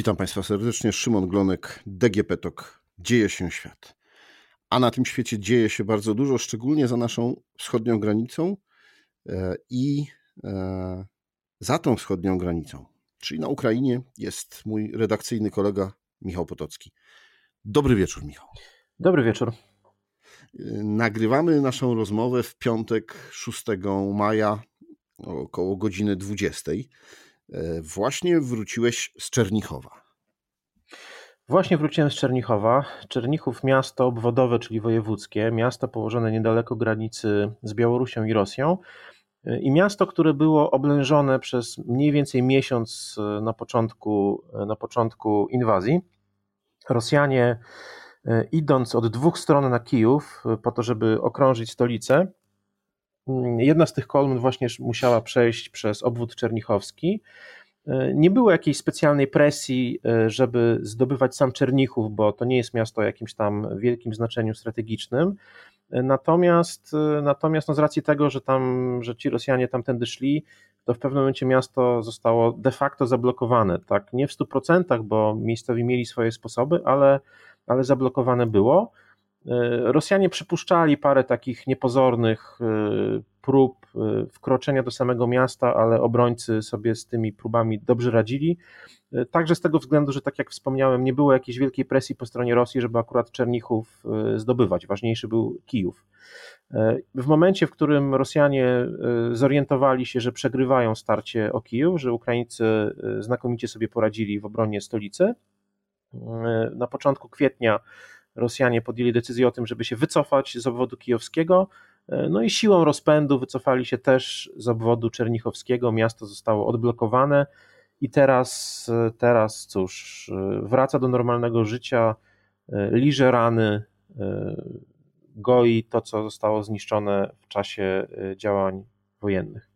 Witam Państwa serdecznie. Szymon Glonek, DGP TOK. Dzieje się świat. A na tym świecie dzieje się bardzo dużo, szczególnie za naszą wschodnią granicą e, i e, za tą wschodnią granicą. Czyli na Ukrainie jest mój redakcyjny kolega Michał Potocki. Dobry wieczór, Michał. Dobry wieczór. Nagrywamy naszą rozmowę w piątek 6 maja około godziny 20. E, właśnie wróciłeś z Czernichowa. Właśnie wróciłem z Czernichowa. Czernichów miasto obwodowe, czyli wojewódzkie, miasto położone niedaleko granicy z Białorusią i Rosją. E, I miasto, które było oblężone przez mniej więcej miesiąc e, na początku, na początku inwazji. Rosjanie, idąc od dwóch stron na Kijów, po to, żeby okrążyć stolicę, jedna z tych kolumn właśnie musiała przejść przez obwód czernichowski. E, nie było jakiejś specjalnej presji, e, żeby zdobywać sam Czernichów, bo to nie jest miasto o jakimś tam wielkim znaczeniu strategicznym. E, natomiast, natomiast no z racji tego, że tam, że ci Rosjanie tamtędy szli, to w pewnym momencie miasto zostało de facto zablokowane. Tak, nie w 100%, bo miejscowi mieli swoje sposoby, ale, ale zablokowane było. E, Rosjanie przypuszczali parę takich niepozornych e, prób e, wkroczenia do samego miasta, ale obrońcy sobie z tymi próbami dobrze radzili. Także z tego względu, że tak jak wspomniałem, nie było jakiejś wielkiej presji po stronie Rosji, żeby akurat Czernichów zdobywać. Ważniejszy był Kijów. W momencie, w którym Rosjanie zorientowali się, że przegrywają starcie o Kijów, że Ukraińcy znakomicie sobie poradzili w obronie stolicy, na początku kwietnia Rosjanie podjęli decyzję o tym, żeby się wycofać z obwodu kijowskiego, e, no i siłą rozpędu wycofali się też z obwodu czernichowskiego, miasto zostało odblokowane i teraz, e, teraz cóż, e, wraca do normalnego życia, liże rany, goi to, co zostało zniszczone w czasie działań wojennych.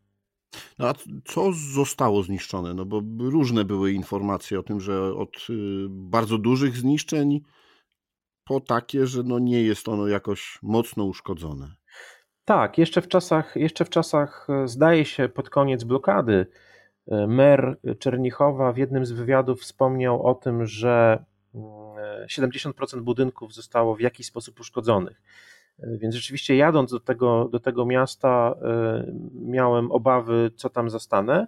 No a co zostało zniszczone? No bo różne były informacje o tym, że od bardzo dużych zniszczeń po takie, że no nie jest ono jakoś mocno uszkodzone. Tak, jeszcze w czasach, jeszcze w czasach e, zdaje się pod koniec blokady e, mer Czernichowa w jednym z wywiadów wspomniał o tym, że 70% mm, budynków zostało w jakiś sposób uszkodzonych. E, więc rzeczywiście jadąc do tego, do tego miasta miałem obawy, co tam zastanę.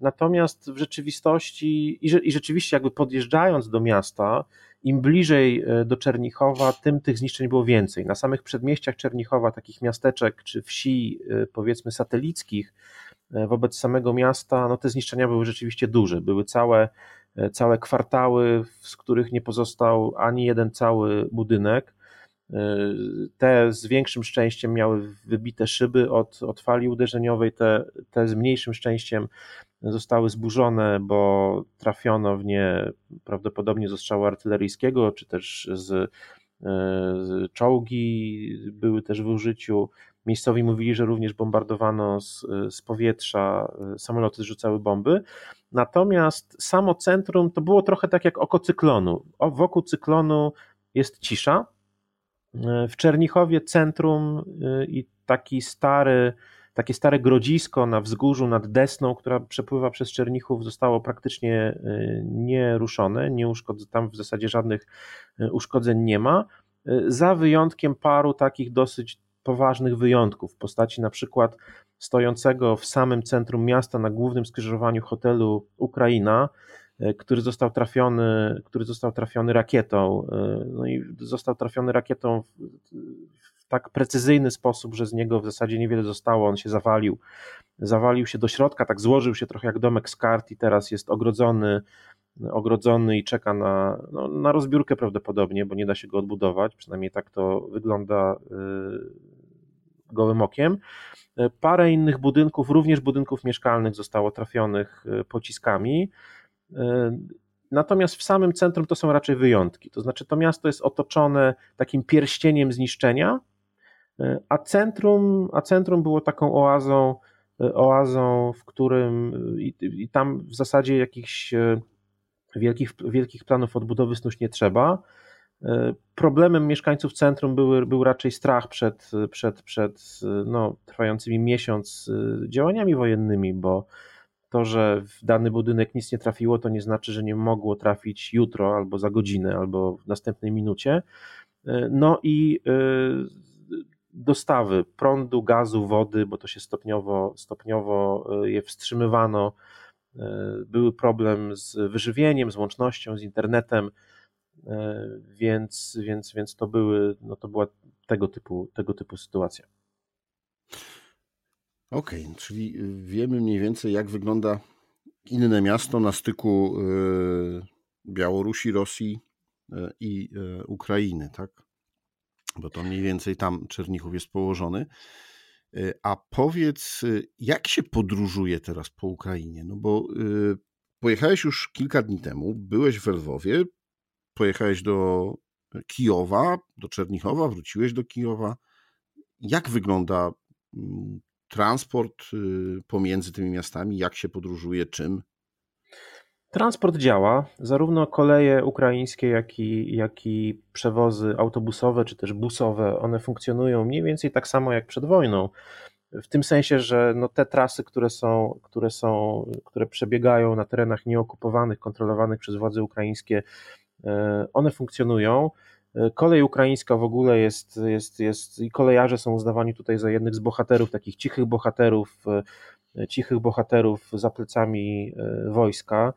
Natomiast w rzeczywistości i, rzeczywiście jakby podjeżdżając do miasta, im bliżej e, do Czernichowa, tym tych zniszczeń było więcej. Na samych przedmieściach Czernichowa, takich miasteczek czy wsi, e, powiedzmy satelickich, e, wobec samego miasta, no te zniszczenia były rzeczywiście duże. Były całe, całe kwartały, z których nie pozostał ani jeden cały budynek. Te z większym szczęściem miały wybite szyby od, od fali uderzeniowej, te, te z mniejszym szczęściem zostały zburzone, bo trafiono w nie prawdopodobnie z ostrzału artyleryjskiego, czy też z, e, z czołgi były też w użyciu. Miejscowi mówili, że również bombardowano z, z powietrza, e, samoloty zrzucały bomby. Natomiast samo centrum to było trochę tak jak oko cyklonu. O, wokół cyklonu jest cisza. E, w Czernichowie centrum i taki stary, takie stare grodzisko na wzgórzu nad Desną, która przepływa przez Czernichów, zostało praktycznie y, nieruszone, nie tam w zasadzie żadnych uszkodzeń nie ma, za wyjątkiem paru takich dosyć poważnych wyjątków w postaci na przykład stojącego w samym centrum miasta na głównym skrzyżowaniu hotelu Ukraina, który został trafiony, który został trafiony rakietą. No i został trafiony rakietą tak precyzyjny sposób, że z niego w zasadzie niewiele zostało. On się zawalił, zawalił się do środka, tak złożył się trochę jak domek z kart i teraz jest ogrodzony, ogrodzony i czeka na, no, na rozbiórkę prawdopodobnie, bo nie da się go odbudować, przynajmniej tak to wygląda yy, gołym okiem. Parę innych budynków, również budynków mieszkalnych zostało trafionych pociskami. Natomiast w samym centrum to są raczej wyjątki. To znaczy, to miasto jest otoczone takim pierścieniem zniszczenia, E, a centrum, a centrum było taką oazą, e, oazą, w którym i, i tam w zasadzie jakichś e, wielkich, wielkich planów odbudowy snuć nie trzeba. Problemem mieszkańców centrum były, był raczej strach przed, przed, przed no, trwającymi miesiąc działaniami wojennymi, bo to, że w dany budynek nic nie trafiło, to nie znaczy, że nie mogło trafić jutro, albo za godzinę, albo w następnej minucie. No i dostawy prądu, gazu, wody, bo to się stopniowo, stopniowo je wstrzymywano. Były problem z wyżywieniem, z łącznością, z internetem, więc, więc, więc to, były, no to była tego typu, tego typu sytuacja. Okej, okay, czyli wiemy mniej więcej, jak wygląda inne miasto na styku y, Białorusi, Rosji y, i y, Ukrainy, tak? Bo to mniej więcej tam Czernichów jest położony. A powiedz, jak się podróżuje teraz po Ukrainie? No bo pojechałeś już kilka dni temu, byłeś w Lwowie, pojechałeś do Kijowa, do Czernichowa, wróciłeś do Kijowa. Jak wygląda mm, transport y, pomiędzy tymi miastami? Jak się podróżuje? Czym? Transport działa, zarówno koleje ukraińskie, jak i, jak i przewozy autobusowe czy też busowe, one funkcjonują mniej więcej tak samo jak przed wojną. W tym sensie, że no te trasy, które są, które są, które przebiegają na terenach nieokupowanych, kontrolowanych przez władze ukraińskie, e, one funkcjonują. Kolej ukraińska w ogóle jest, jest, jest i kolejarze są uznawani tutaj za jednych z bohaterów, takich cichych bohaterów, e, cichych bohaterów za plecami e, wojska,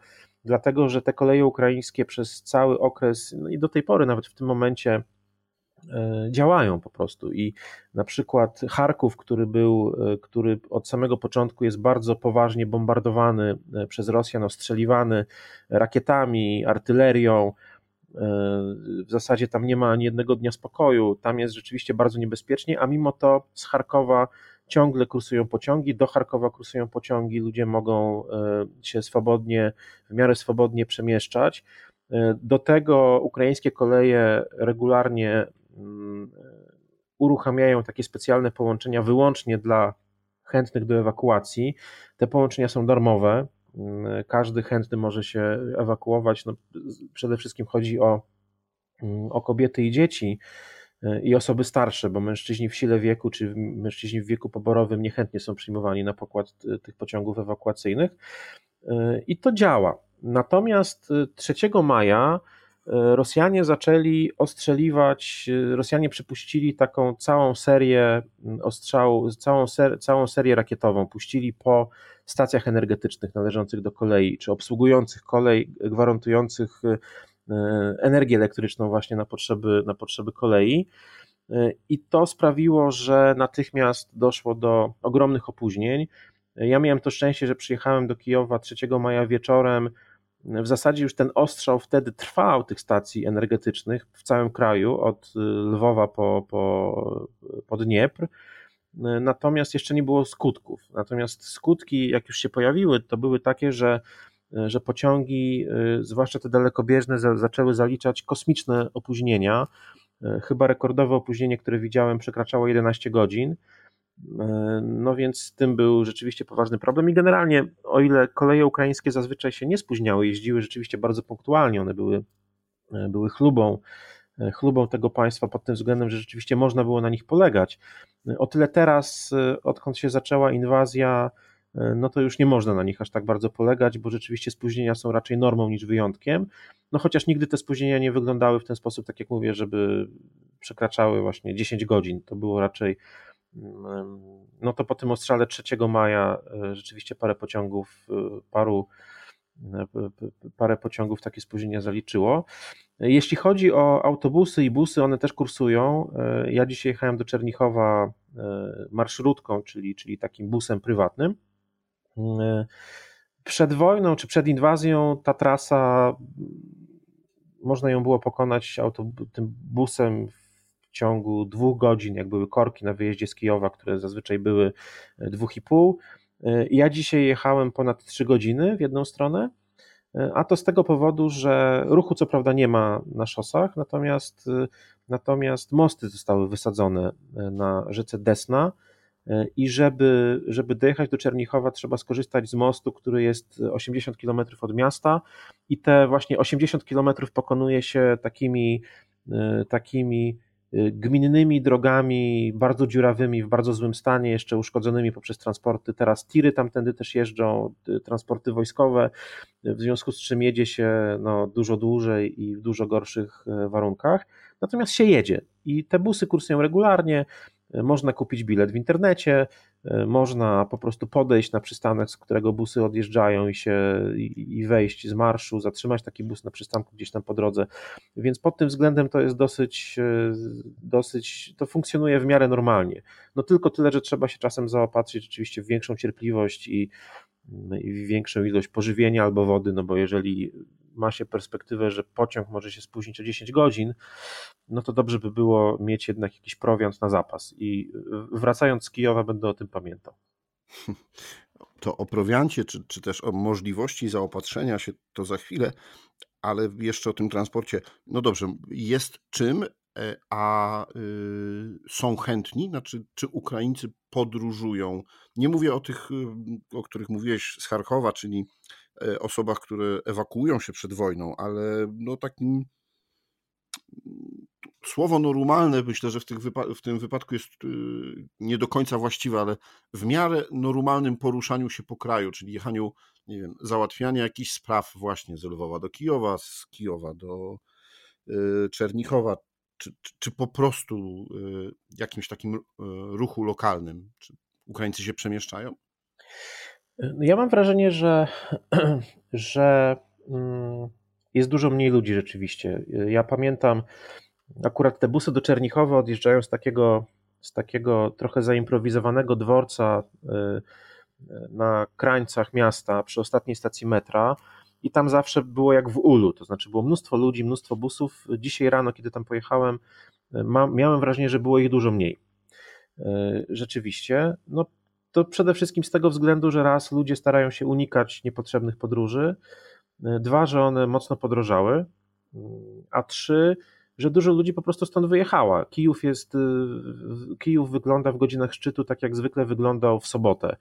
dlatego że te koleje ukraińskie przez cały okres no i do tej pory, nawet w tym momencie, e, działają po prostu. I na przykład Charków, który był, który od samego początku jest bardzo poważnie bombardowany przez Rosjan, ostrzeliwany rakietami, artylerią, w zasadzie tam nie ma ani jednego dnia spokoju, tam jest rzeczywiście bardzo niebezpiecznie, a mimo to z Charkowa ciągle kursują pociągi, do Charkowa kursują pociągi, ludzie mogą e, się swobodnie, w miarę swobodnie przemieszczać. E, do tego ukraińskie koleje regularnie mm, uruchamiają takie specjalne połączenia wyłącznie dla chętnych do ewakuacji. Te połączenia są darmowe, każdy chętny może się ewakuować. No, przede wszystkim chodzi o, mm, o kobiety i dzieci y, i osoby starsze, bo mężczyźni w sile wieku czy mężczyźni w wieku poborowym niechętnie są przyjmowani na pokład y, tych pociągów ewakuacyjnych. Y, I to działa. Natomiast 3 maja Rosjanie zaczęli ostrzeliwać, Rosjanie przypuścili taką całą serię mm, ostrzałów, całą, ser, całą serię rakietową, puścili po stacjach energetycznych należących do kolei, czy obsługujących kolej, gwarantujących e, energię elektryczną właśnie na potrzeby, na potrzeby kolei. E, I to sprawiło, że natychmiast doszło do ogromnych opóźnień. Ja miałem to szczęście, że przyjechałem do Kijowa 3 maja wieczorem. W zasadzie już ten ostrzał wtedy trwał tych stacji energetycznych w całym kraju, od Lwowa po, po, po Dniepr natomiast jeszcze nie było skutków. Natomiast skutki, jak już się pojawiły, to były takie, że, że pociągi, y, zwłaszcza te dalekobieżne, zaczęły zaliczać kosmiczne opóźnienia. Y, chyba rekordowe opóźnienie, które widziałem, przekraczało 11 godzin. Y, no więc z tym był rzeczywiście poważny problem i generalnie, o ile koleje ukraińskie zazwyczaj się nie spóźniały, jeździły rzeczywiście bardzo punktualnie, one były, były chlubą E, chlubą tego państwa pod tym względem, że rzeczywiście można było na nich polegać. E, o tyle teraz, e, odkąd się zaczęła inwazja, no to już nie można na nich aż tak bardzo polegać, bo rzeczywiście spóźnienia są raczej normą niż wyjątkiem. No chociaż nigdy te spóźnienia nie wyglądały w ten sposób, tak jak mówię, żeby przekraczały właśnie 10 godzin. To było raczej, no to po tym ostrzale 3 maja rzeczywiście parę pociągów, paru parę pociągów takie spóźnienia zaliczyło. Jeśli chodzi o autobusy i busy, one też kursują. E, ja dzisiaj jechałem do Czernichowa e, marszrutką, czyli, czyli takim busem prywatnym. E, przed wojną czy przed inwazją ta trasa można ją było pokonać tym busem ciągu dwóch godzin, jak były korki na wyjeździe z Kijowa, które zazwyczaj były dwóch i pół. Ja dzisiaj jechałem ponad trzy godziny w jedną stronę. A to z tego powodu, że ruchu co prawda nie ma na szosach, natomiast, natomiast mosty zostały wysadzone na rzece Desna. I żeby, żeby dojechać do Czernichowa trzeba skorzystać z mostu, który jest 80 km od miasta. I te właśnie 80 km pokonuje się takimi, takimi gminnymi drogami, bardzo dziurawymi, w bardzo złym stanie, jeszcze uszkodzonymi poprzez transporty. Teraz tiry tamtędy też jeżdżą, transporty wojskowe, w związku z czym jedzie się no, dużo dłużej i w dużo gorszych warunkach. Natomiast się jedzie i te busy kursują regularnie, można kupić bilet w internecie, E, można po prostu podejść na przystanek, z którego busy odjeżdżają i się i wejść z marszu, zatrzymać taki bus na przystanku gdzieś tam po drodze. Więc pod tym względem to jest dosyć, e, dosyć, to funkcjonuje w miarę normalnie. No tylko tyle, że trzeba się czasem zaopatrzyć rzeczywiście w większą cierpliwość i, i większą ilość pożywienia albo wody, no bo jeżeli ma się perspektywę, że pociąg może się spóźnić o 10 godzin, no to dobrze by było mieć jednak jakiś prowiant na zapas. I wracając z Kijowa, będę o tym pamiętał. To o prowiancie, czy, czy też o możliwości zaopatrzenia się, to za chwilę, ale jeszcze o tym transporcie. No dobrze, jest czym, e, a y, są chętni? Znaczy, czy Ukraińcy podróżują? Nie mówię o tych, y, o których mówiłeś z Charkowa, czyli E, osobach, które ewakuują się przed wojną, ale no takim słowo normalne myślę, że w, w tym wypadku jest y, nie do końca właściwe, ale w miarę normalnym poruszaniu się po kraju, czyli jechaniu, nie wiem, załatwiania jakichś spraw właśnie z Lwowa do Kijowa, z Kijowa do y, Czernichowa, czy, czy, czy po prostu y, jakimś takim ruchu lokalnym. Czy Ukraińcy się przemieszczają? No ja mam wrażenie, że, że mm, jest dużo mniej ludzi rzeczywiście. Ja pamiętam akurat te busy do Czernichowa odjeżdżają z takiego, z takiego trochę zaimprowizowanego dworca y, na krańcach miasta przy ostatniej stacji metra i tam zawsze było jak w ulu, to znaczy było mnóstwo ludzi, mnóstwo busów. Dzisiaj rano, kiedy tam pojechałem, miałem wrażenie, że było ich dużo mniej. Y, rzeczywiście, no to przede wszystkim z tego względu, że raz ludzie starają się unikać niepotrzebnych podróży, e, dwa, że one mocno podrożały, mm, a trzy, że dużo ludzi po prostu stąd wyjechała. Kijów jest, e, Kijów wygląda w godzinach szczytu tak jak zwykle wyglądał w sobotę.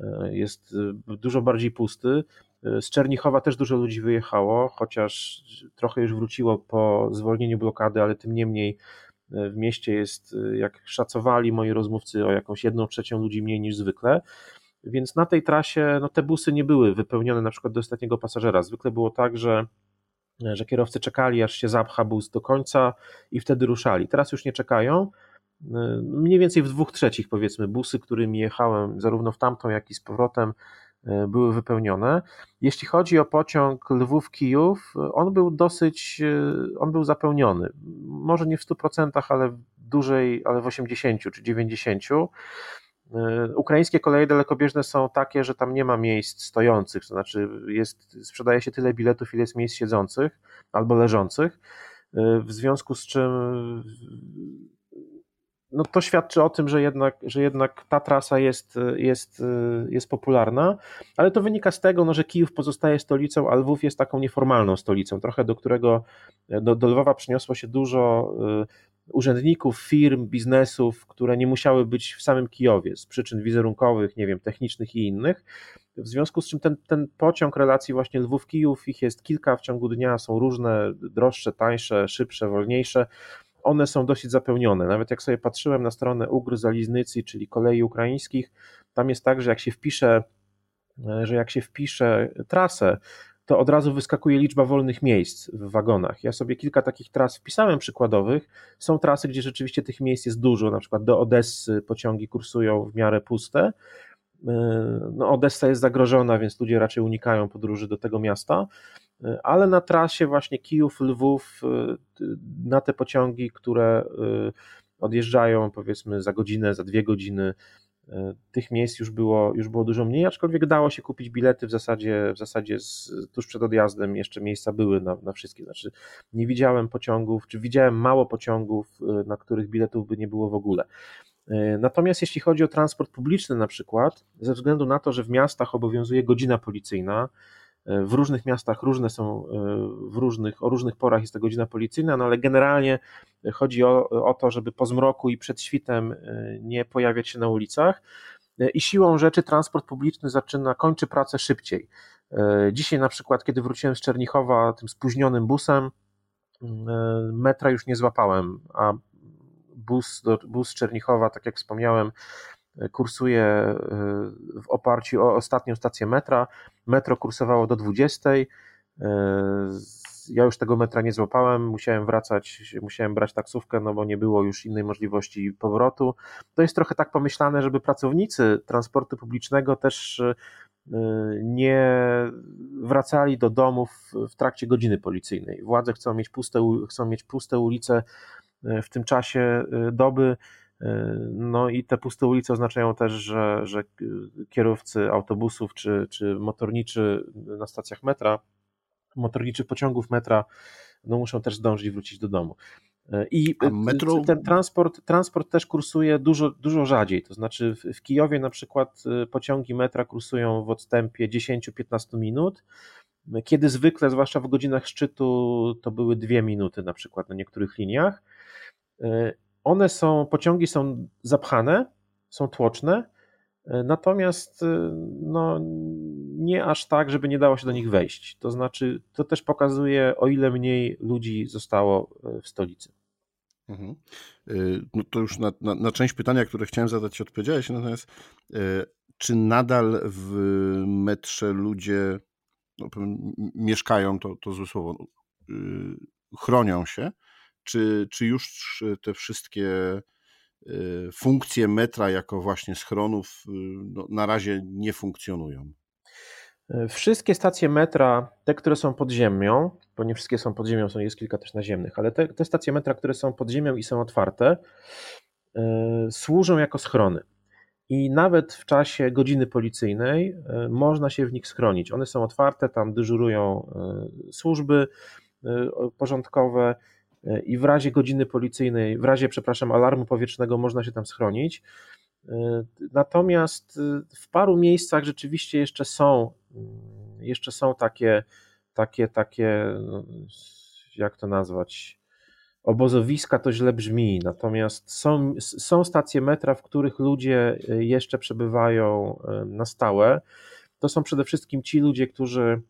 E, jest dużo bardziej pusty. Z Czernichowa też dużo ludzi wyjechało, chociaż trochę już wróciło po zwolnieniu blokady, ale tym niemniej w mieście jest, jak szacowali moi rozmówcy, o jakąś jedną trzecią ludzi mniej niż zwykle. Więc na tej trasie no, te busy nie były wypełnione na przykład do ostatniego pasażera. Zwykle było tak, że, że kierowcy czekali, aż się zapcha bus do końca i wtedy ruszali. Teraz już nie czekają. Mniej więcej w dwóch trzecich, powiedzmy, busy, którymi jechałem, zarówno w tamtą, jak i z powrotem, były wypełnione. Jeśli chodzi o pociąg Lwów-Kijów, on był dosyć, e, on był zapełniony. Może nie w 100%, ale w dużej, ale w 80 czy 90. E, ukraińskie koleje dalekobieżne są takie, że tam nie ma miejsc stojących, to znaczy jest, sprzedaje się tyle biletów, ile jest miejsc siedzących albo leżących, w związku z czym no to świadczy o tym, że jednak, że jednak ta trasa jest, jest, jest popularna, ale to wynika z tego, no, że Kijów pozostaje stolicą, a Lwów jest taką nieformalną stolicą, trochę do którego do, do Lwowa przyniosło się dużo y, urzędników, firm, biznesów, które nie musiały być w samym Kijowie z przyczyn wizerunkowych, nie wiem, technicznych i innych. W związku z czym ten, ten pociąg relacji właśnie Lwów-Kijów, ich jest kilka w ciągu dnia, są różne, droższe, tańsze, szybsze, wolniejsze one są dosyć zapełnione. Nawet jak sobie patrzyłem na stronę Ugr Zaliznycji, czyli kolei ukraińskich, tam jest tak, że jak się wpisze, e, że jak się wpisze trasę, to od razu wyskakuje liczba wolnych miejsc w wagonach. Ja sobie kilka takich tras wpisałem przykładowych. Są trasy, gdzie rzeczywiście tych miejsc jest dużo, na przykład do Odessy pociągi kursują w miarę puste. E, no, Odessa jest zagrożona, więc ludzie raczej unikają podróży do tego miasta ale na trasie właśnie Kijów, Lwów, y, na te pociągi, które y, odjeżdżają powiedzmy za godzinę, za dwie godziny, y, tych miejsc już było, już było dużo mniej, aczkolwiek dało się kupić bilety w zasadzie, w zasadzie z, tuż przed odjazdem jeszcze miejsca były na, na wszystkie, znaczy nie widziałem pociągów, czy widziałem mało pociągów, na których biletów by nie było w ogóle. Natomiast jeśli chodzi o transport publiczny na przykład, ze względu na to, że w miastach obowiązuje godzina policyjna, w różnych miastach różne są, e, w różnych, o różnych porach jest to godzina policyjna, no ale generalnie chodzi o, o to, żeby po zmroku i przed świtem e, nie pojawiać się na ulicach. E, I siłą rzeczy transport publiczny zaczyna, kończy pracę szybciej. Dzisiaj na przykład, kiedy wróciłem z Czernichowa tym spóźnionym busem, metra już nie złapałem, a bus, do, bus Czernichowa, tak jak wspomniałem, kursuje w oparciu o ostatnią stację metra. Metro kursowało do 20. Ja już tego metra nie złapałem, musiałem wracać, musiałem brać taksówkę, no bo nie było już innej możliwości powrotu. To jest trochę tak pomyślane, żeby pracownicy transportu publicznego też nie wracali do domów w trakcie godziny policyjnej. Władze chcą mieć puste, chcą mieć puste ulice w tym czasie doby. No i te puste ulice oznaczają też, że, że kierowcy autobusów czy, czy motorniczy na stacjach metra, motorniczy pociągów metra, no muszą też zdążyć wrócić do domu. I metro... ten transport, transport też kursuje dużo, dużo rzadziej. To znaczy w, w Kijowie na przykład pociągi metra kursują w odstępie 10-15 minut, kiedy zwykle, zwłaszcza w godzinach szczytu, to były dwie minuty na przykład na niektórych liniach. One są, pociągi są zapchane, są tłoczne, natomiast no, nie aż tak, żeby nie dało się do nich wejść. To znaczy, to też pokazuje, o ile mniej ludzi zostało w stolicy. Mhm. No to już na, na, na, część pytania, które chciałem zadać, odpowiedziałeś. Natomiast czy nadal w metrze ludzie no, mieszkają, to, to złe słowo, chronią się? Czy, czy już te wszystkie y, funkcje metra jako właśnie schronów y, no, na razie nie funkcjonują? E, wszystkie stacje metra, te, które są pod ziemią, bo nie wszystkie są pod ziemią, są, jest kilka też naziemnych, ale te, te stacje metra, które są pod ziemią i są otwarte, służą jako schrony. I nawet w czasie godziny policyjnej można się w nich schronić. One są otwarte, tam dyżurują służby porządkowe, i w razie godziny policyjnej, w razie, przepraszam, alarmu powietrznego można się tam schronić. Natomiast w paru miejscach rzeczywiście jeszcze są, jeszcze są takie, takie, takie, no, jak to nazwać, obozowiska to źle brzmi, natomiast są, są stacje metra, w których ludzie jeszcze przebywają na stałe. To są przede wszystkim ci ludzie, którzy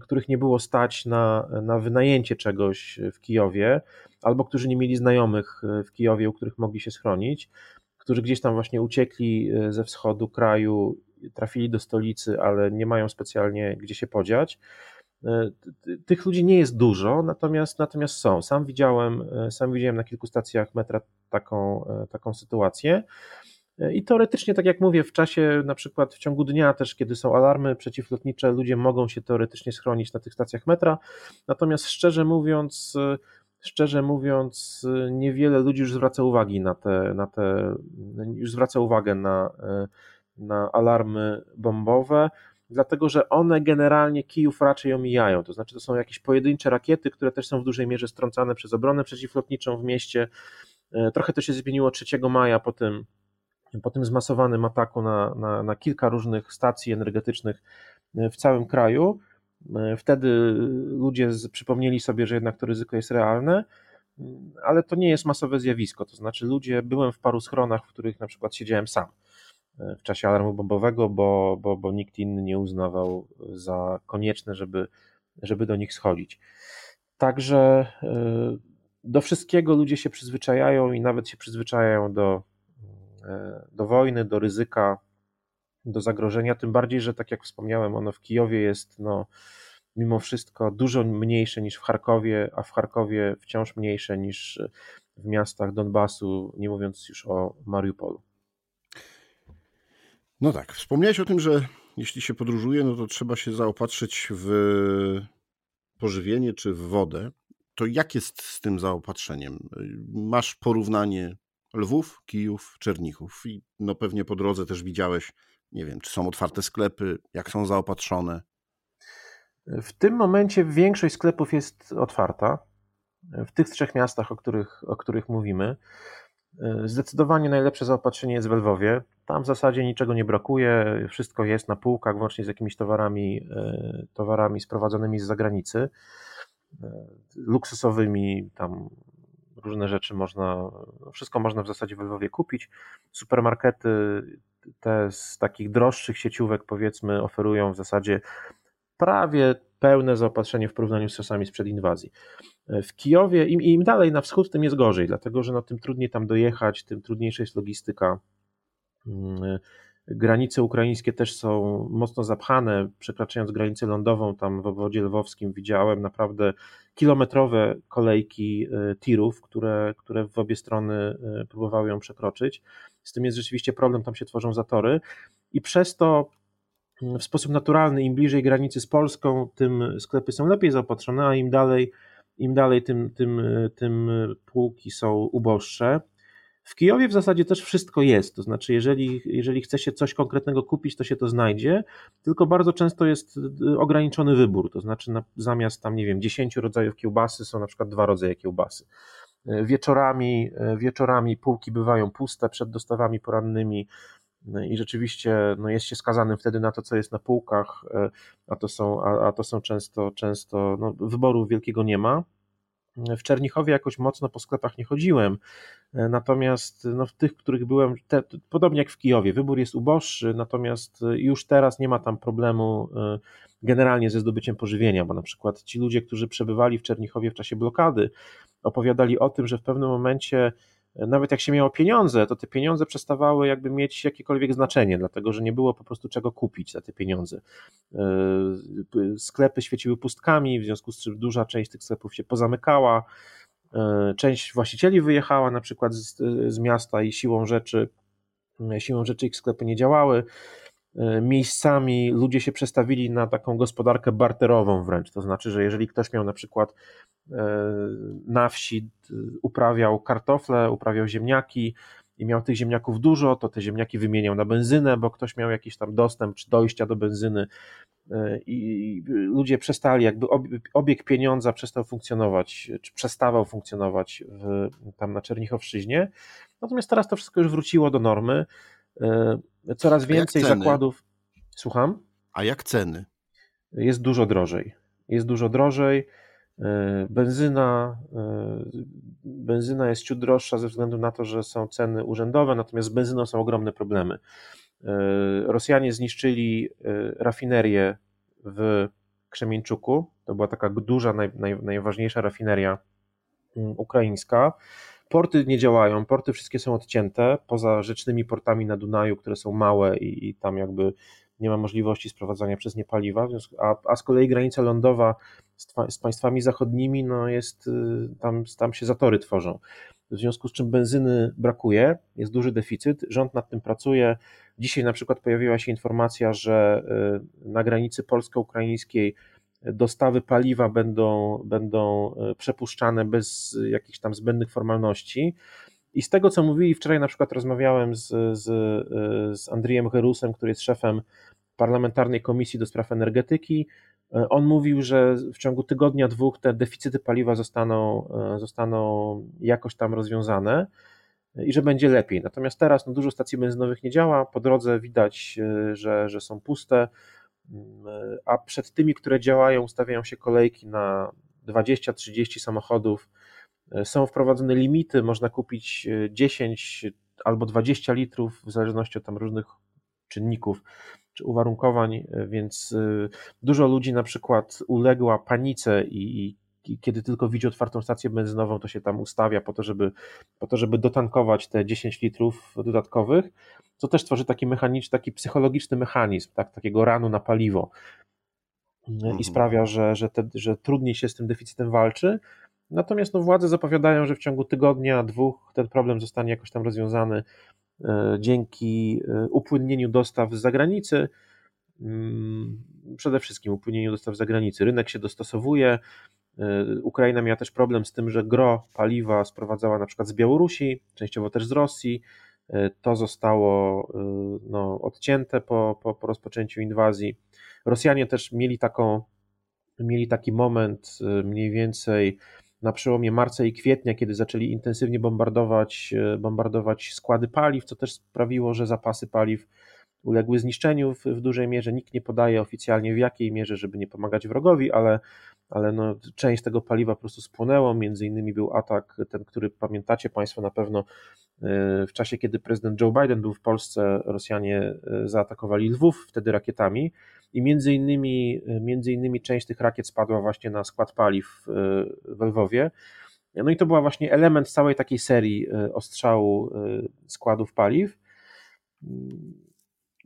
których nie było stać na, na wynajęcie czegoś w Kijowie, albo którzy nie mieli znajomych w Kijowie, u których mogli się schronić, którzy gdzieś tam właśnie uciekli e, ze wschodu kraju, trafili do stolicy, ale nie mają specjalnie gdzie się podziać. E, tych ludzi nie jest dużo, natomiast, natomiast są. Sam widziałem, e, sam widziałem na kilku stacjach metra taką, taką sytuację. I teoretycznie, tak jak mówię, w czasie na przykład w ciągu dnia też, kiedy są alarmy przeciwlotnicze, ludzie mogą się teoretycznie schronić na tych stacjach metra. Natomiast szczerze mówiąc, szczerze mówiąc, niewiele ludzi już zwraca uwagi na te, na te już zwraca uwagę na, na alarmy bombowe, dlatego że one generalnie Kijów raczej omijają. To znaczy, to są jakieś pojedyncze rakiety, które też są w dużej mierze strącane przez obronę przeciwlotniczą w mieście. Trochę to się zmieniło 3 maja po tym po tym zmasowanym ataku na, na, na kilka różnych stacji energetycznych e, w całym kraju. E, wtedy ludzie przypomnieli sobie, że jednak to ryzyko jest realne, mm, ale to nie jest masowe zjawisko. To znaczy, ludzie, byłem w paru schronach, w których na przykład siedziałem sam e, w czasie alarmu bombowego, bo, bo, bo nikt inny nie uznawał za konieczne, żeby, żeby do nich schodzić. Także do wszystkiego ludzie się przyzwyczajają i nawet się przyzwyczajają do do wojny, do ryzyka, do zagrożenia. Tym bardziej, że tak jak wspomniałem, ono w Kijowie jest no, mimo wszystko dużo mniejsze niż w Charkowie, a w Charkowie wciąż mniejsze niż w miastach Donbasu, nie mówiąc już o Mariupolu. No tak, wspomniałeś o tym, że jeśli się podróżuje, no to trzeba się zaopatrzyć w pożywienie czy w wodę. To jak jest z tym zaopatrzeniem? Masz porównanie Lwów, Kijów, Czernichów. I no pewnie po drodze też widziałeś, nie wiem, czy są otwarte sklepy, jak są zaopatrzone. W tym momencie większość sklepów jest otwarta. W tych trzech miastach, o których, o których mówimy. Zdecydowanie najlepsze zaopatrzenie jest w Lwowie. Tam w zasadzie niczego nie brakuje, wszystko jest na półkach, włącznie z jakimiś towarami, e, towarami sprowadzonymi z zagranicy, e, luksusowymi, tam różne rzeczy można, wszystko można w zasadzie w Lwowie kupić. Supermarkety te z takich droższych sieciówek powiedzmy oferują w zasadzie prawie pełne zaopatrzenie w porównaniu z czasami sprzed inwazji. W Kijowie, im, im dalej na wschód, tym jest gorzej, dlatego że no, tym trudniej tam dojechać, tym trudniejsza jest logistyka. Mm, granice ukraińskie też są mocno zapchane. Przekraczając granicę lądową, tam w obwodzie lwowskim widziałem naprawdę kilometrowe kolejki e, tirów, które, które w obie strony e, próbowały ją przekroczyć. Z tym jest rzeczywiście problem, tam się tworzą zatory i przez to w sposób naturalny, im bliżej granicy z Polską, tym sklepy są lepiej zaopatrzone, a im dalej, im dalej tym, tym, tym półki są uboższe. W Kijowie w zasadzie też wszystko jest, to znaczy, jeżeli, jeżeli chce się coś konkretnego kupić, to się to znajdzie, tylko bardzo często jest ograniczony wybór, to znaczy na, zamiast tam, nie wiem, 10 rodzajów kiełbasy są na przykład dwa rodzaje kiełbasy. Wieczorami, wieczorami półki bywają puste przed dostawami porannymi, no i rzeczywiście no jest się skazanym wtedy na to, co jest na półkach, a to są, a, a to są często, często no, wyboru wielkiego nie ma. W Czernichowie jakoś mocno po sklepach nie chodziłem, e, natomiast no, w tych, których byłem, te, podobnie jak w Kijowie, wybór jest uboższy, natomiast już teraz nie ma tam problemu e, generalnie ze zdobyciem pożywienia, bo na przykład ci ludzie, którzy przebywali w Czernichowie w czasie blokady, opowiadali o tym, że w pewnym momencie nawet jak się miało pieniądze, to te pieniądze przestawały jakby mieć jakiekolwiek znaczenie, dlatego że nie było po prostu czego kupić za te pieniądze. E, sklepy świeciły pustkami, w związku z czym duża część tych sklepów się pozamykała. E, część właścicieli wyjechała na przykład z, z miasta i siłą rzeczy, siłą rzeczy ich sklepy nie działały. E, miejscami ludzie się przestawili na taką gospodarkę barterową wręcz. To znaczy, że jeżeli ktoś miał na przykład na wsi uprawiał kartofle, uprawiał ziemniaki i miał tych ziemniaków dużo, to te ziemniaki wymieniał na benzynę, bo ktoś miał jakiś tam dostęp czy dojścia do benzyny e, i ludzie przestali, jakby obieg pieniądza przestał funkcjonować, czy przestawał funkcjonować w, tam na Czernichowszczyźnie. Natomiast teraz to wszystko już wróciło do normy. Coraz więcej zakładów. Słucham? A jak ceny? Jest dużo drożej. Jest dużo drożej. E, benzyna, e, benzyna jest ciut droższa ze względu na to, że są ceny urzędowe, natomiast z benzyną są ogromne problemy. E, Rosjanie zniszczyli rafinerię w Krzemieńczuku. To była taka duża, naj, naj, najważniejsza rafineria mm, ukraińska. Porty nie działają, porty wszystkie są odcięte, poza rzecznymi portami na Dunaju, które są małe i, i tam jakby nie ma możliwości sprowadzania przez nie paliwa, a, a z kolei granica lądowa z, z, państwami zachodnimi no jest, y, tam, tam się zatory tworzą. W związku z czym benzyny brakuje, jest duży deficyt, rząd nad tym pracuje. Dzisiaj na przykład pojawiła się informacja, że y, na granicy polsko-ukraińskiej dostawy paliwa będą, będą e, przepuszczane bez jakichś tam zbędnych formalności. I z tego, co mówili wczoraj, na przykład rozmawiałem z, z, e, z Andrzejem Herusem, który jest szefem parlamentarnej komisji do spraw energetyki. E, on mówił, że w ciągu tygodnia, dwóch te deficyty paliwa zostaną, zostaną jakoś tam rozwiązane i że będzie lepiej. Natomiast teraz no, dużo stacji benzynowych nie działa, po drodze widać, że, że są puste a przed tymi, które działają, ustawiają się kolejki na 20-30 samochodów. Są wprowadzone limity, można kupić 10 e, albo 20 litrów, w zależności od tam różnych czynników czy uwarunkowań, e, więc e, dużo ludzi na przykład uległa panice i, i kiedy tylko widzi otwartą stację benzynową, to się tam ustawia po to, żeby, po to, żeby dotankować te 10 litrów dodatkowych co też tworzy taki mechaniczny, taki psychologiczny mechanizm, tak, takiego ranu na paliwo mhm. i sprawia, że, że, te, że trudniej się z tym deficytem walczy. Natomiast no, władze zapowiadają, że w ciągu tygodnia, dwóch ten problem zostanie jakoś tam rozwiązany e, dzięki e, upłynnieniu dostaw z zagranicy. Mm, przede wszystkim upłynieniu dostaw z zagranicy. Rynek się dostosowuje. E, Ukraina miała też problem z tym, że gro paliwa sprowadzała na przykład z Białorusi, częściowo też z Rosji. To zostało no, odcięte po, po, po rozpoczęciu inwazji. Rosjanie też mieli, taką, mieli taki moment mniej więcej na przełomie marca i kwietnia, kiedy zaczęli intensywnie bombardować, bombardować składy paliw, co też sprawiło, że zapasy paliw uległy zniszczeniu w, w dużej mierze. Nikt nie podaje oficjalnie w jakiej mierze, żeby nie pomagać wrogowi, ale, ale no, część tego paliwa po prostu spłonęło. Między innymi był atak, ten, który pamiętacie Państwo na pewno w czasie, kiedy prezydent Joe Biden był w Polsce, Rosjanie zaatakowali Lwów wtedy rakietami i między innymi, między innymi część tych rakiet spadła właśnie na skład paliw w Lwowie. No i to była właśnie element całej takiej serii ostrzału składów paliw.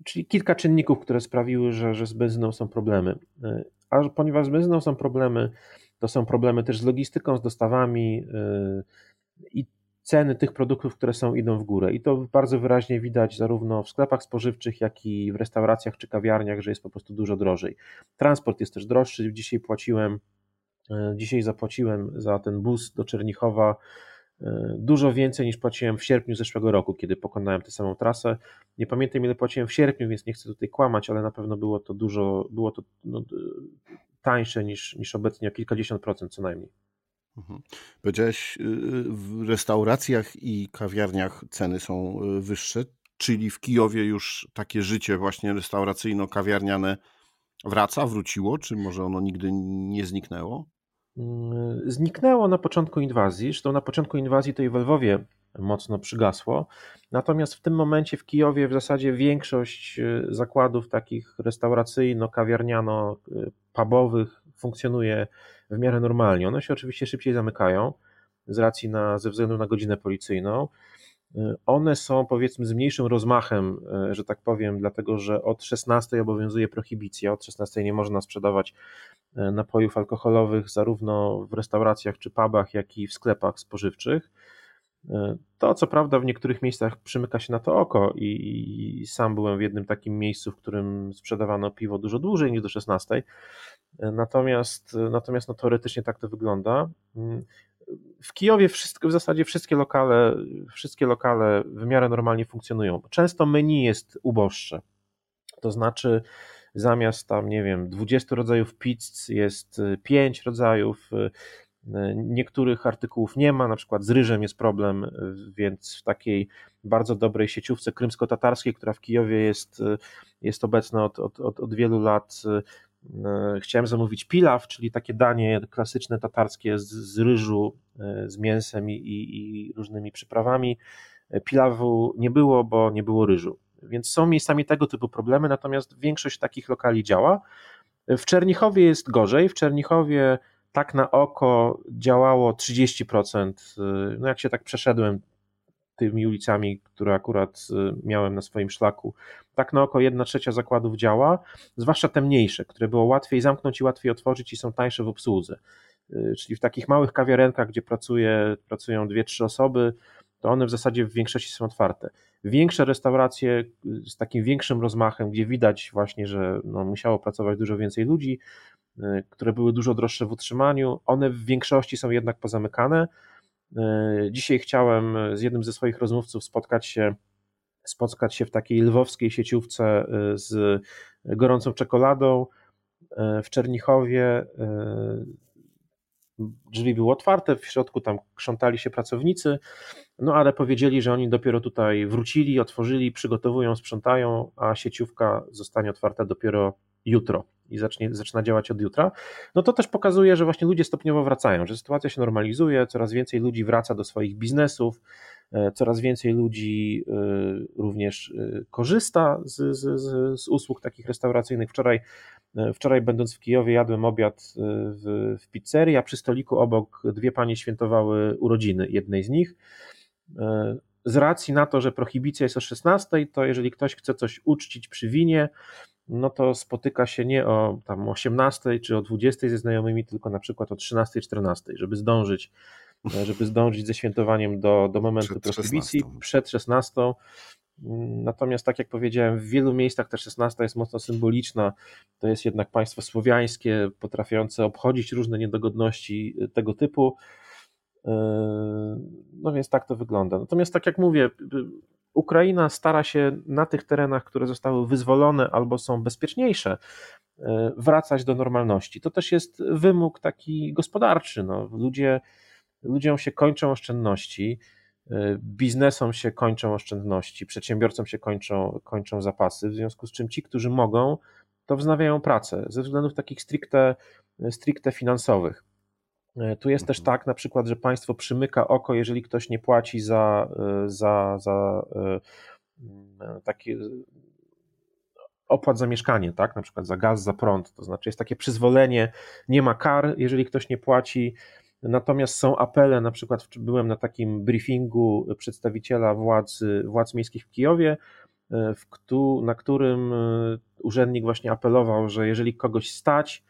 Czyli kilka czynników, które sprawiły, że, że z benzyną są problemy. A ponieważ z benzyną są problemy, to są problemy też z logistyką, z dostawami yy, i ceny tych produktów, które są, idą w górę. I to bardzo wyraźnie widać zarówno w sklepach spożywczych, jak i w restauracjach czy kawiarniach, że jest po prostu dużo drożej. Transport jest też droższy. Dzisiaj płaciłem, yy, dzisiaj zapłaciłem za ten bus do Czernichowa dużo więcej niż płaciłem w sierpniu zeszłego roku, kiedy pokonałem tę samą trasę. Nie pamiętam ile płaciłem w sierpniu, więc nie chcę tutaj kłamać, ale na pewno było to dużo, było to no, tańsze niż, niż obecnie o kilkadziesiąt procent co najmniej. Mhm. Powiedziałeś, y, w restauracjach i kawiarniach ceny są y, wyższe, czyli w Kijowie już takie życie właśnie restauracyjno-kawiarniane wraca, wróciło, czy może ono nigdy nie zniknęło? Mm, zniknęło na początku inwazji. Zresztą na początku inwazji to i w Lwowie mocno przygasło. Natomiast w tym momencie w Kijowie w zasadzie większość y, zakładów takich restauracyjno-kawiarniano-pubowych funkcjonuje w miarę normalnie. One się oczywiście szybciej zamykają z racji na, ze względu na godzinę policyjną. Y, one są powiedzmy z mniejszym rozmachem, że tak powiem, dlatego że od 16 obowiązuje prohibicja, od 16 nie można sprzedawać napojów alkoholowych zarówno w restauracjach czy pubach, jak i w sklepach spożywczych. To co prawda w niektórych miejscach przymyka się na to oko i, i sam byłem w jednym takim miejscu, w którym sprzedawano piwo dużo dłużej niż do 16. Natomiast, natomiast no, teoretycznie tak to wygląda. Mm, w Kijowie wszystko, w zasadzie wszystkie lokale, wszystkie lokale w miarę normalnie funkcjonują. Często menu jest uboższe. To znaczy, zamiast tam, nie wiem, 20 rodzajów pizz jest 5 rodzajów. Niektórych artykułów nie ma, na przykład z ryżem jest problem, więc w takiej bardzo dobrej sieciówce krymsko-tatarskiej, która w Kijowie jest, jest obecna od, od, od, wielu lat, chciałem zamówić pilaw, czyli takie danie klasyczne tatarskie z, z ryżu, z mięsem i, i, i różnymi przyprawami. Pilawu nie było, bo nie było ryżu. Więc są miejscami tego typu problemy, natomiast większość takich lokali działa. W Czernichowie jest gorzej. W Czernichowie tak na oko działało 30%. No jak się tak przeszedłem tymi ulicami, które akurat y, miałem na swoim szlaku, tak na oko jedna trzecia zakładów działa, zwłaszcza te mniejsze, które było łatwiej zamknąć i łatwiej otworzyć i są tańsze w obsłudze. Y, czyli w takich małych kawiarenkach, gdzie pracuje, pracują dwie, trzy osoby, to one w zasadzie w większości są otwarte. Większe restauracje y, z takim większym rozmachem, gdzie widać właśnie, że no, musiało pracować dużo więcej ludzi, które były dużo droższe w utrzymaniu, one w większości są jednak pozamykane E, dzisiaj chciałem z jednym ze swoich rozmówców spotkać się, spotkać się w takiej lwowskiej sieciówce z gorącą czekoladą w Czernichowie. Drzwi były otwarte, w środku tam krzątali się pracownicy, no ale powiedzieli, że oni dopiero tutaj wrócili, otworzyli, przygotowują, sprzątają, a sieciówka zostanie otwarta dopiero jutro i zacznie, zaczyna działać od jutra, no to też pokazuje, że właśnie ludzie stopniowo wracają, że sytuacja się normalizuje, coraz więcej ludzi wraca do swoich biznesów, e, coraz więcej ludzi e, również e, korzysta z, z, z usług takich restauracyjnych. Wczoraj, wczoraj będąc w Kijowie jadłem obiad w, w pizzerii, a przy stoliku obok dwie panie świętowały urodziny jednej z nich z racji na to, że prohibicja jest o 16, to jeżeli ktoś chce coś uczcić przy winie, no to spotyka się nie o tam 18 czy o 20 ze znajomymi, tylko na przykład o 13, 14, żeby zdążyć, e, żeby zdążyć ze świętowaniem do, do momentu przed prohibicji, 16. przed 16. Natomiast, tak jak powiedziałem, w wielu miejscach ta 16 jest mocno symboliczna. To jest jednak państwo słowiańskie, potrafiące obchodzić różne niedogodności e, tego typu. E, no więc tak to wygląda. Natomiast, tak jak mówię, Ukraina stara się na tych terenach, które zostały wyzwolone albo są bezpieczniejsze, e, wracać do normalności. To też jest wymóg taki gospodarczy. No, ludzie, ludziom się kończą oszczędności, biznesom się kończą oszczędności, przedsiębiorcom się kończą, kończą zapasy, w związku z czym ci, którzy mogą, to wznawiają pracę ze względów takich stricte, stricte finansowych. Tu jest też mhm. tak na przykład, że państwo przymyka oko, jeżeli ktoś nie płaci za, za, za takie opłat za mieszkanie, tak? Na przykład za gaz, za prąd. To znaczy jest takie przyzwolenie, nie ma kar, jeżeli ktoś nie płaci. Natomiast są apele, na przykład byłem na takim briefingu przedstawiciela władz, władz miejskich w Kijowie, e, w, na którym e, urzędnik właśnie apelował, że jeżeli kogoś stać,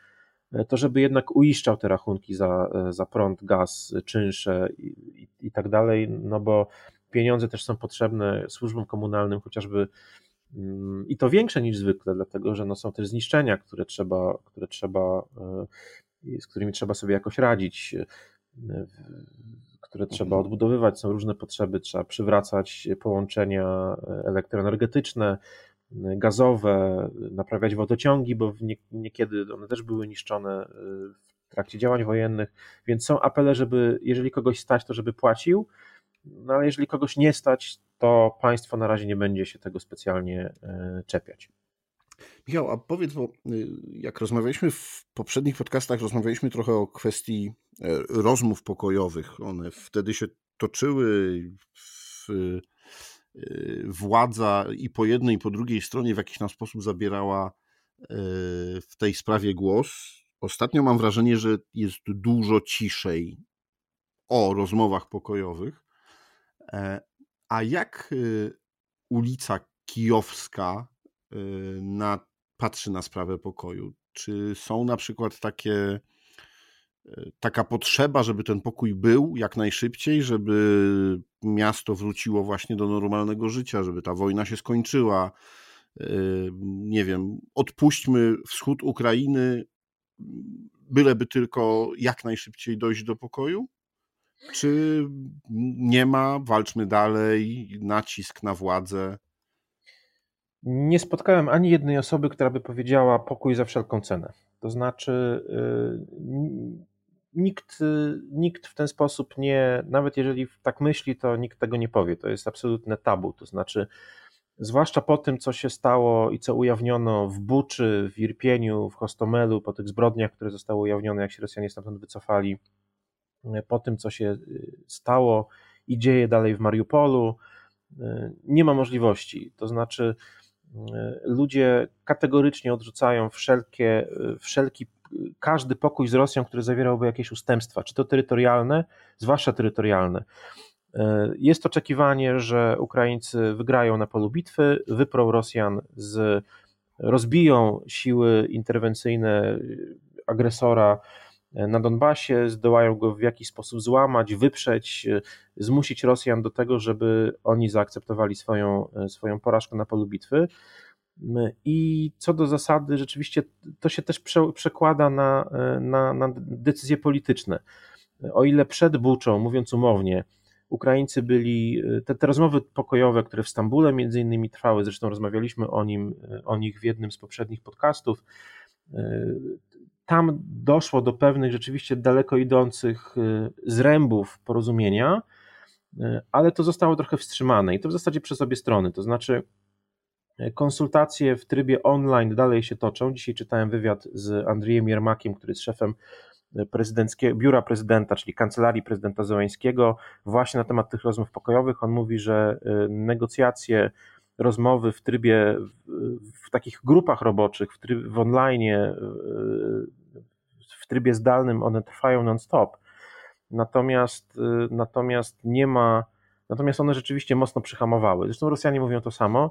e, to żeby jednak uiszczał te rachunki za, za prąd, gaz, czynsze i, i, i tak dalej, no bo pieniądze też są potrzebne służbom komunalnym, chociażby mm, i to większe niż zwykle, dlatego że no są też zniszczenia, które trzeba, które trzeba z którymi trzeba sobie jakoś radzić, e, które trzeba mhm. odbudowywać, są różne potrzeby, trzeba przywracać połączenia elektroenergetyczne, gazowe, naprawiać wodociągi, bo niekiedy one też były niszczone e, w trakcie działań wojennych, więc są apele, żeby jeżeli kogoś stać, to żeby płacił, no ale jeżeli kogoś nie stać, to państwo na razie nie będzie się tego specjalnie e, czepiać. Michał, a powiedz, bo y, jak rozmawialiśmy w poprzednich podcastach, rozmawialiśmy trochę o kwestii e, rozmów pokojowych. One wtedy się toczyły w, y, władza i po jednej, i po drugiej stronie w jakiś tam sposób zabierała e, w tej sprawie głos. Ostatnio mam wrażenie, że jest dużo ciszej o rozmowach pokojowych. E, a jak y, ulica Kijowska na patrzy na sprawę pokoju? Czy są na przykład takie, e, taka potrzeba, żeby ten pokój był jak najszybciej, żeby miasto wróciło właśnie do normalnego życia, żeby ta wojna się skończyła? E, nie wiem, odpuśćmy wschód Ukrainy, byleby tylko jak najszybciej dojść do pokoju? Czy nie ma, walczmy dalej, nacisk na władzę? Nie spotkałem ani jednej osoby, która by powiedziała pokój za wszelką cenę. To znaczy, y, nikt, nikt w ten sposób nie, nawet jeżeli tak myśli, to nikt tego nie powie. To jest absolutne tabu. To znaczy, zwłaszcza po tym, co się stało i co ujawniono w Buczy, w Irpieniu, w Hostomelu, po tych zbrodniach, które zostały ujawnione, jak się Rosjanie stamtąd wycofali, po tym, co się y, stało i dzieje dalej w Mariupolu, y, nie ma możliwości. To znaczy, ludzie kategorycznie odrzucają wszelkie, wszelki, każdy pokój z Rosją, który zawierałby jakieś ustępstwa, czy to terytorialne, zwłaszcza terytorialne. Jest oczekiwanie, że Ukraińcy wygrają na polu bitwy, wyprą Rosjan z, rozbiją siły interwencyjne agresora na Donbasie, zdołają go w jakiś sposób złamać, wyprzeć, zmusić Rosjan do tego, żeby oni zaakceptowali swoją, swoją porażkę na polu bitwy. I co do zasady, rzeczywiście to się też prze, przekłada na, na, na decyzje polityczne. O ile przed Buczą, mówiąc umownie, Ukraińcy byli, te, te rozmowy pokojowe, które w Stambule między innymi trwały, zresztą rozmawialiśmy o, nim, o nich w jednym z poprzednich podcastów, tam doszło do pewnych rzeczywiście daleko idących y, zrębów porozumienia, y, ale to zostało trochę wstrzymane i to w zasadzie przez obie strony. To znaczy, y, konsultacje w trybie online dalej się toczą. Dzisiaj czytałem wywiad z Andrzejem Jermakiem, który jest szefem biura prezydenta, czyli kancelarii prezydenta Zełańskiego, właśnie na temat tych rozmów pokojowych. On mówi, że negocjacje rozmowy w trybie, w, takich grupach roboczych, w, tryb, w online, trybie zdalnym, one trwają non-stop. Natomiast, natomiast nie ma, natomiast one rzeczywiście mocno przyhamowały. Zresztą Rosjanie mówią to samo.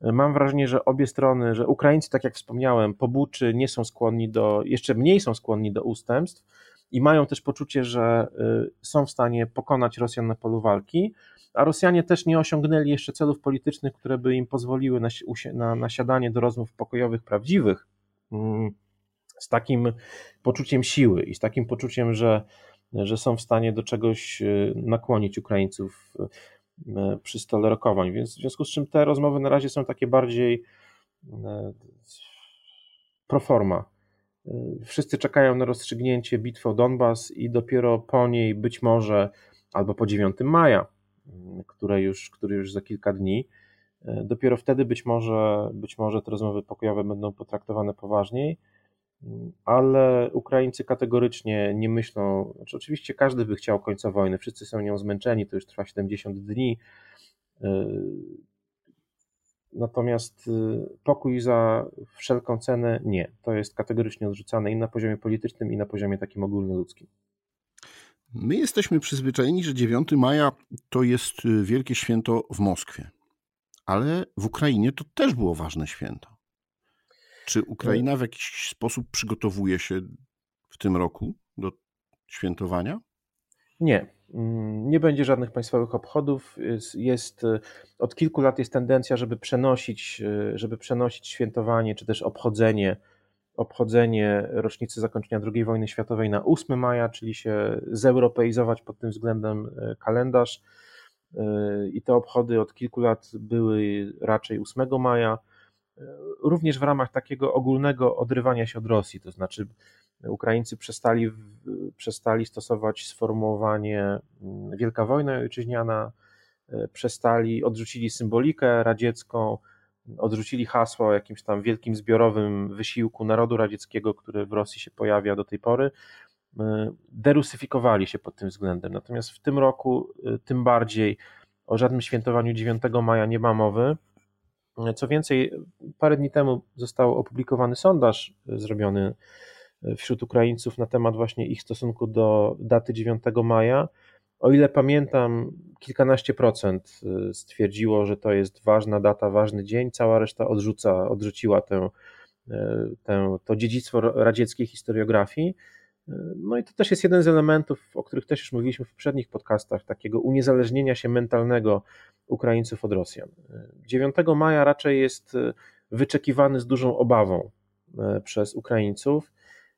Mam wrażenie, że obie strony, że Ukraińcy, tak jak wspomniałem, pobuczy nie są skłonni do, jeszcze mniej są skłonni do ustępstw i mają też poczucie, że y, są w stanie pokonać Rosjan na polu walki, a Rosjanie też nie osiągnęli jeszcze celów politycznych, które by im pozwoliły na, na, na siadanie do rozmów pokojowych prawdziwych mm, z takim poczuciem siły i z takim poczuciem, że, że są w stanie do czegoś y, nakłonić Ukraińców y, przy stole rokowań. Więc w związku z czym te rozmowy na razie są takie bardziej pro forma. Wszyscy czekają na rozstrzygnięcie bitwy o Donbas i dopiero po niej być może albo po 9 maja które już, które już za kilka dni. E, dopiero wtedy być może, być może te rozmowy pokojowe będą potraktowane poważniej. Ale Ukraińcy kategorycznie nie myślą, znaczy oczywiście każdy by chciał końca wojny, wszyscy są nią zmęczeni, to już trwa 70 dni, Natomiast y, pokój za wszelką cenę nie. To jest kategorycznie odrzucane i na poziomie politycznym, i na poziomie takim ogólnoludzkim. My jesteśmy przyzwyczajeni, że 9 maja to jest y, wielkie święto w Moskwie, ale w Ukrainie to też było ważne święto. Czy Ukraina w jakiś sposób przygotowuje się w tym roku do świętowania? Nie, mm, nie będzie żadnych państwowych obchodów. Jest, jest, y, od kilku lat jest tendencja, żeby przenosić, y, żeby przenosić świętowanie czy też obchodzenie, obchodzenie rocznicy zakończenia II wojny światowej na 8 maja, czyli się zeuropeizować pod tym względem y, kalendarz. I te obchody od kilku lat były raczej 8 maja, również w ramach takiego ogólnego odrywania się od Rosji, to znaczy Ukraińcy przestali, przestali stosować sformułowanie mm, Wielka Wojna Ojczyźniana, e, przestali, odrzucili symbolikę radziecką, odrzucili hasło o jakimś tam wielkim zbiorowym wysiłku narodu radzieckiego, który w Rosji się pojawia do tej pory, e, derusyfikowali się pod tym względem. Natomiast w tym roku e, tym bardziej o żadnym świętowaniu 9 maja nie ma mowy. Co więcej, parę dni temu został opublikowany sondaż zrobiony wśród Ukraińców na temat właśnie ich stosunku do daty 9 maja. O ile pamiętam, kilkanaście procent y, stwierdziło, że to jest ważna data, ważny dzień, cała reszta odrzuca, odrzuciła tę, tę, to dziedzictwo radzieckiej historiografii. No i to też jest jeden z elementów, o których też już mówiliśmy w poprzednich podcastach, takiego uniezależnienia się mentalnego Ukraińców od Rosjan. 9 maja raczej jest wyczekiwany z dużą obawą przez Ukraińców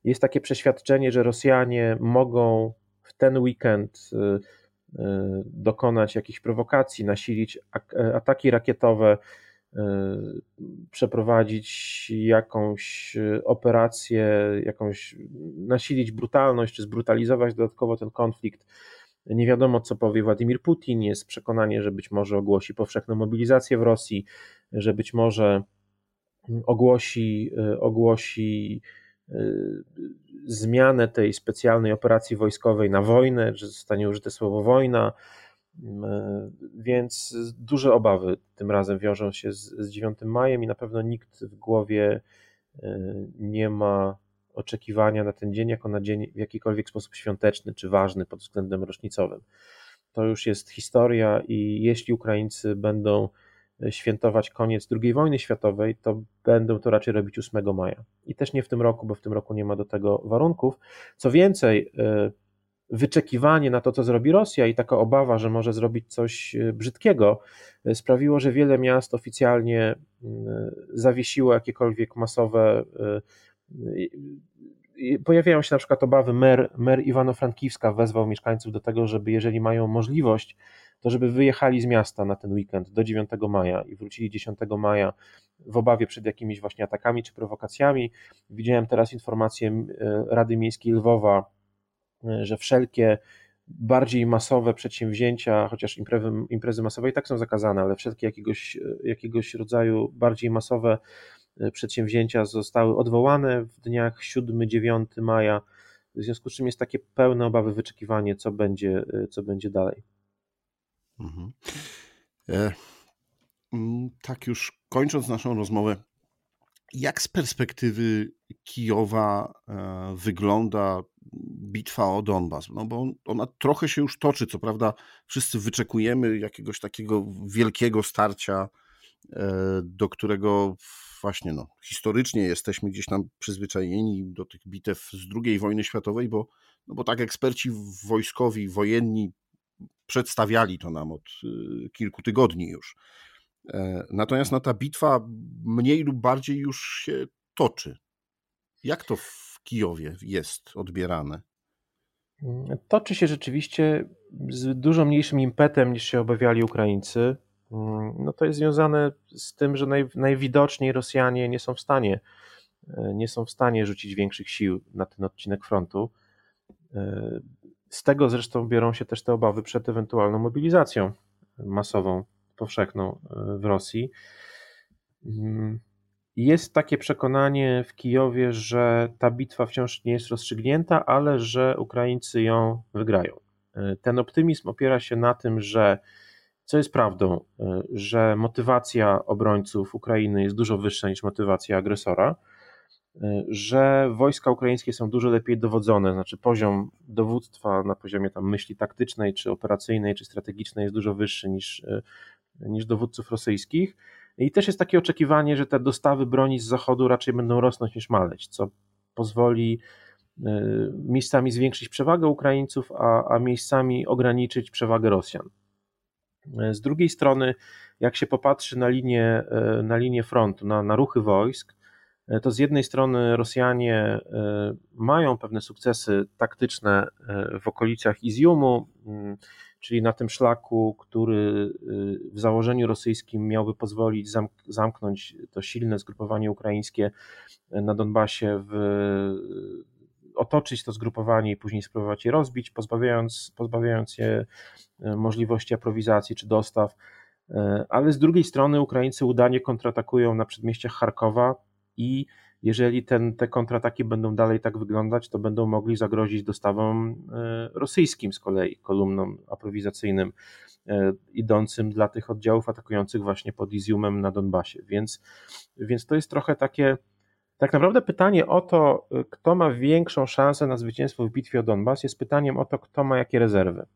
jest takie przeświadczenie, że Rosjanie mogą w ten weekend y, dokonać jakichś prowokacji, nasilić ataki rakietowe, przeprowadzić jakąś operację, jakąś nasilić brutalność, czy zbrutalizować dodatkowo ten konflikt. Nie wiadomo, co powie Władimir Putin. Jest przekonanie, że być może ogłosi powszechną mobilizację w Rosji, że być może ogłosi, ogłosi Y, zmianę tej specjalnej operacji wojskowej na wojnę, że zostanie użyte słowo wojna, y, więc duże obawy tym razem wiążą się z, z 9 majem i na pewno nikt w głowie y, nie ma oczekiwania na ten dzień jako na dzień w jakikolwiek sposób świąteczny czy ważny pod względem rocznicowym. To już jest historia i jeśli Ukraińcy będą świętować koniec II wojny światowej, to będą to raczej robić 8 maja. I też nie w tym roku, bo w tym roku nie ma do tego warunków. Co więcej, e, wyczekiwanie na to, co zrobi Rosja i taka obawa, że może zrobić coś e, brzydkiego, e, sprawiło, że wiele miast oficjalnie zawiesiło jakiekolwiek masowe. Pojawiają się na przykład obawy, mer, mer Iwano-Frankiwska wezwał mieszkańców do tego, żeby jeżeli mają możliwość, to żeby wyjechali z miasta na ten weekend do 9 maja i wrócili 10 maja w obawie przed jakimiś właśnie atakami czy prowokacjami. Widziałem teraz informację e, Rady Miejskiej Lwowa, e, że wszelkie bardziej masowe przedsięwzięcia, chociaż imprezy, imprezy masowe i tak są zakazane, ale wszelkie jakiegoś, e, jakiegoś rodzaju bardziej masowe przedsięwzięcia zostały odwołane w dniach 7-9 maja, w związku z czym jest takie pełne obawy wyczekiwanie, co będzie, co będzie dalej. Mhm. E, tak już kończąc naszą rozmowę, jak z perspektywy Kijowa e, wygląda bitwa o Donbas? No bo ona trochę się już toczy, co prawda wszyscy wyczekujemy jakiegoś takiego wielkiego starcia, e, do którego właśnie no, historycznie jesteśmy gdzieś tam przyzwyczajeni do tych bitew z II wojny światowej, bo, no bo tak eksperci wojskowi, wojenni przedstawiali to nam od y, kilku tygodni już. E, natomiast no, ta bitwa mniej lub bardziej już się toczy. Jak to w Kijowie jest odbierane? Toczy się rzeczywiście z dużo mniejszym impetem niż się obawiali Ukraińcy. Mm, no to jest związane z tym, że naj, najwidoczniej Rosjanie nie są w stanie e, nie są w stanie rzucić większych sił na ten odcinek frontu. E, z tego zresztą biorą się też te obawy przed ewentualną mobilizacją masową, powszechną e, w Rosji. Mm, jest takie przekonanie w Kijowie, że ta bitwa wciąż nie jest rozstrzygnięta, ale że Ukraińcy ją wygrają. Ten optymizm opiera się na tym, że co jest prawdą, że motywacja obrońców Ukrainy jest dużo wyższa niż motywacja agresora, że wojska ukraińskie są dużo lepiej dowodzone, znaczy poziom dowództwa na poziomie tam myśli taktycznej, czy operacyjnej, czy strategicznej jest dużo wyższy niż, niż dowódców rosyjskich i też jest takie oczekiwanie, że te dostawy broni z zachodu raczej będą rosnąć niż maleć, co pozwoli y, miejscami zwiększyć przewagę Ukraińców, a, a miejscami ograniczyć przewagę Rosjan. Z drugiej strony, jak się popatrzy na linię, y, na linię frontu, na, na ruchy wojsk, y, to z jednej strony Rosjanie mają pewne sukcesy taktyczne w okolicach Iziumu, czyli na tym szlaku, który y, w założeniu rosyjskim miałby pozwolić zamknąć to silne zgrupowanie ukraińskie na Donbasie, w, otoczyć to zgrupowanie i później spróbować je rozbić, pozbawiając, pozbawiając je y, możliwości aprowizacji czy dostaw. Y, ale z drugiej strony Ukraińcy udanie kontratakują na przedmieściach Charkowa i jeżeli ten, te kontrataki będą dalej tak wyglądać, to będą mogli zagrozić dostawom e, rosyjskim z kolei, kolumnom aprowizacyjnym e, idącym dla tych oddziałów atakujących właśnie pod Iziumem na Donbasie. Więc, więc to jest trochę takie, tak naprawdę pytanie o to, kto ma większą szansę na zwycięstwo w bitwie o Donbas, jest pytaniem o to, kto ma jakie rezerwy.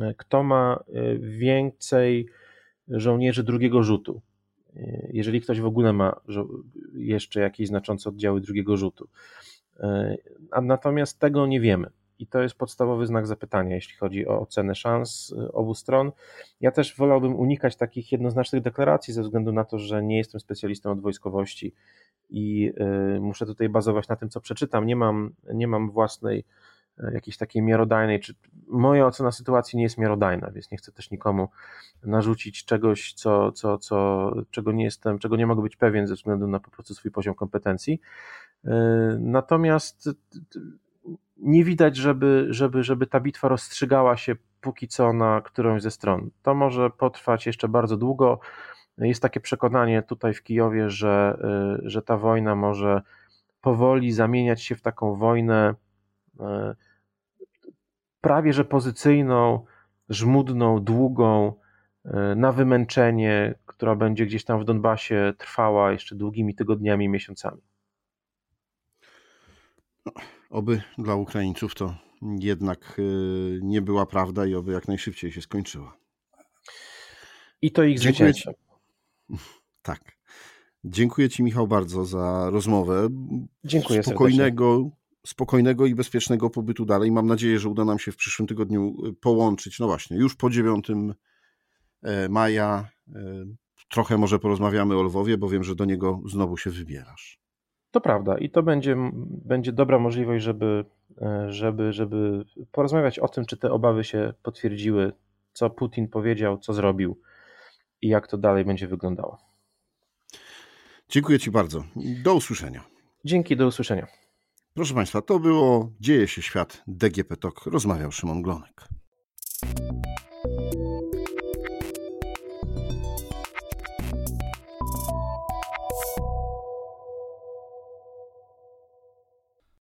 E, kto ma więcej żołnierzy drugiego rzutu jeżeli ktoś w ogóle ma jeszcze jakieś znaczące oddziały drugiego rzutu. E, a natomiast tego nie wiemy. I to jest podstawowy znak zapytania, jeśli chodzi o ocenę szans e, obu stron. Ja też wolałbym unikać takich jednoznacznych deklaracji, ze względu na to, że nie jestem specjalistą od wojskowości i e, muszę tutaj bazować na tym, co przeczytam. Nie mam, nie mam własnej jakiejś takiej miarodajnej, czy moja ocena sytuacji nie jest miarodajna, więc nie chcę też nikomu narzucić czegoś, co, co, co, czego nie jestem, czego nie mogę być pewien ze względu na po prostu swój poziom kompetencji. E, natomiast nie widać, żeby, żeby, żeby ta bitwa rozstrzygała się póki co na którąś ze stron. To może potrwać jeszcze bardzo długo. Jest takie przekonanie tutaj w Kijowie, że, e, że ta wojna może powoli zamieniać się w taką wojnę e, prawie że pozycyjną, żmudną, długą, e, na wymęczenie, która będzie gdzieś tam w Donbasie trwała jeszcze długimi tygodniami miesiącami. No, oby dla Ukraińców to jednak e, nie była prawda i oby jak najszybciej się skończyła. I to ich zwycięstwo. Tak. Dziękuję Ci, Michał, bardzo za rozmowę. Dziękuję Spokojnego, serdecznie spokojnego i bezpiecznego pobytu dalej. Mam nadzieję, że uda nam się w przyszłym tygodniu y, połączyć. No właśnie, już po 9 e, maja e, trochę może porozmawiamy o Lwowie, bo wiem, że do niego znowu się wybierasz. To prawda i to będzie, będzie dobra możliwość, żeby, e, żeby, żeby porozmawiać o tym, czy te obawy się potwierdziły, co Putin powiedział, co zrobił i jak to dalej będzie wyglądało. Dziękuję Ci bardzo. Do usłyszenia. Dzięki, do usłyszenia. Proszę Państwa, to było Dzieje się świat DGP TOK. Rozmawiał Szymon Glonek.